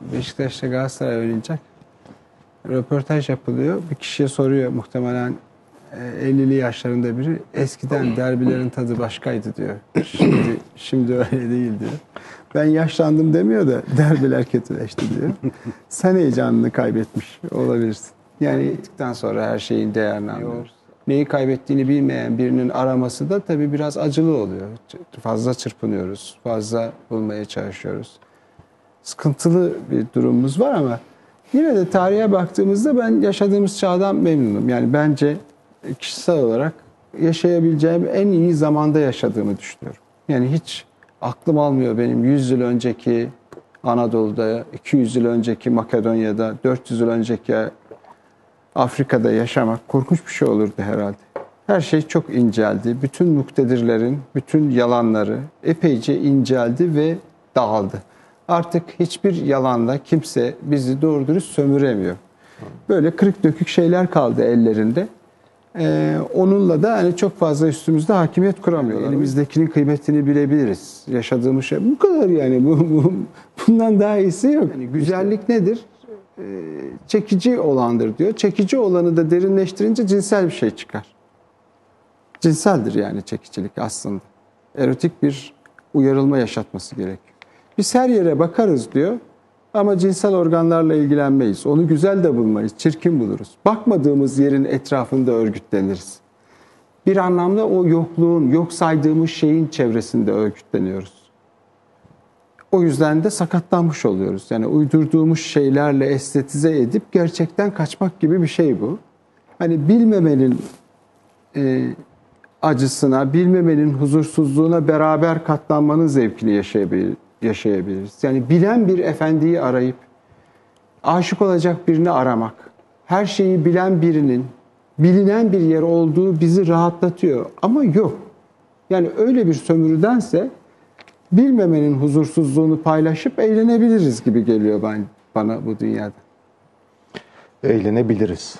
Beşiktaş'ta Galatasaray oynayacak. Röportaj yapılıyor. Bir kişiye soruyor muhtemelen e, 50'li yaşlarında biri. Eskiden derbilerin tadı başkaydı diyor. Şimdi, şimdi öyle değil diyor. Ben yaşlandım demiyor da derbiler kötüleşti diyor. Sen heyecanını kaybetmiş olabilirsin. Yani gittikten sonra her şeyin değerini anlıyoruz. Neyi kaybettiğini bilmeyen birinin araması da tabii biraz acılı oluyor. Fazla çırpınıyoruz, fazla bulmaya çalışıyoruz sıkıntılı bir durumumuz var ama yine de tarihe baktığımızda ben yaşadığımız çağdan memnunum. Yani bence kişisel olarak yaşayabileceğim en iyi zamanda yaşadığımı düşünüyorum. Yani hiç aklım almıyor benim 100 yıl önceki Anadolu'da, 200 yıl önceki Makedonya'da, 400 yıl önceki Afrika'da yaşamak korkunç bir şey olurdu herhalde. Her şey çok inceldi. Bütün muktedirlerin, bütün yalanları epeyce inceldi ve dağıldı. Artık hiçbir yalanla kimse bizi doğru dürüst sömüremiyor. Böyle kırık dökük şeyler kaldı ellerinde. Ee, onunla da hani çok fazla üstümüzde hakimiyet kuramıyorlar. Elimizdekinin kıymetini bilebiliriz. Yaşadığımız şey bu kadar yani. Bu, bu bundan daha iyisi yok. Yani güzellik nedir? Ee, çekici olandır diyor. Çekici olanı da derinleştirince cinsel bir şey çıkar. Cinseldir yani çekicilik aslında. Erotik bir uyarılma yaşatması gerekiyor. Biz her yere bakarız diyor ama cinsel organlarla ilgilenmeyiz. Onu güzel de bulmayız, çirkin buluruz. Bakmadığımız yerin etrafında örgütleniriz. Bir anlamda o yokluğun, yok saydığımız şeyin çevresinde örgütleniyoruz. O yüzden de sakatlanmış oluyoruz. Yani uydurduğumuz şeylerle estetize edip gerçekten kaçmak gibi bir şey bu. Hani bilmemenin e, acısına, bilmemenin huzursuzluğuna beraber katlanmanın zevkini yaşayabilir, yaşayabiliriz. Yani bilen bir efendiyi arayıp aşık olacak birini aramak, her şeyi bilen birinin bilinen bir yer olduğu bizi rahatlatıyor ama yok. Yani öyle bir sömürüdense bilmemenin huzursuzluğunu paylaşıp eğlenebiliriz gibi geliyor ben, bana bu dünyada. Eğlenebiliriz.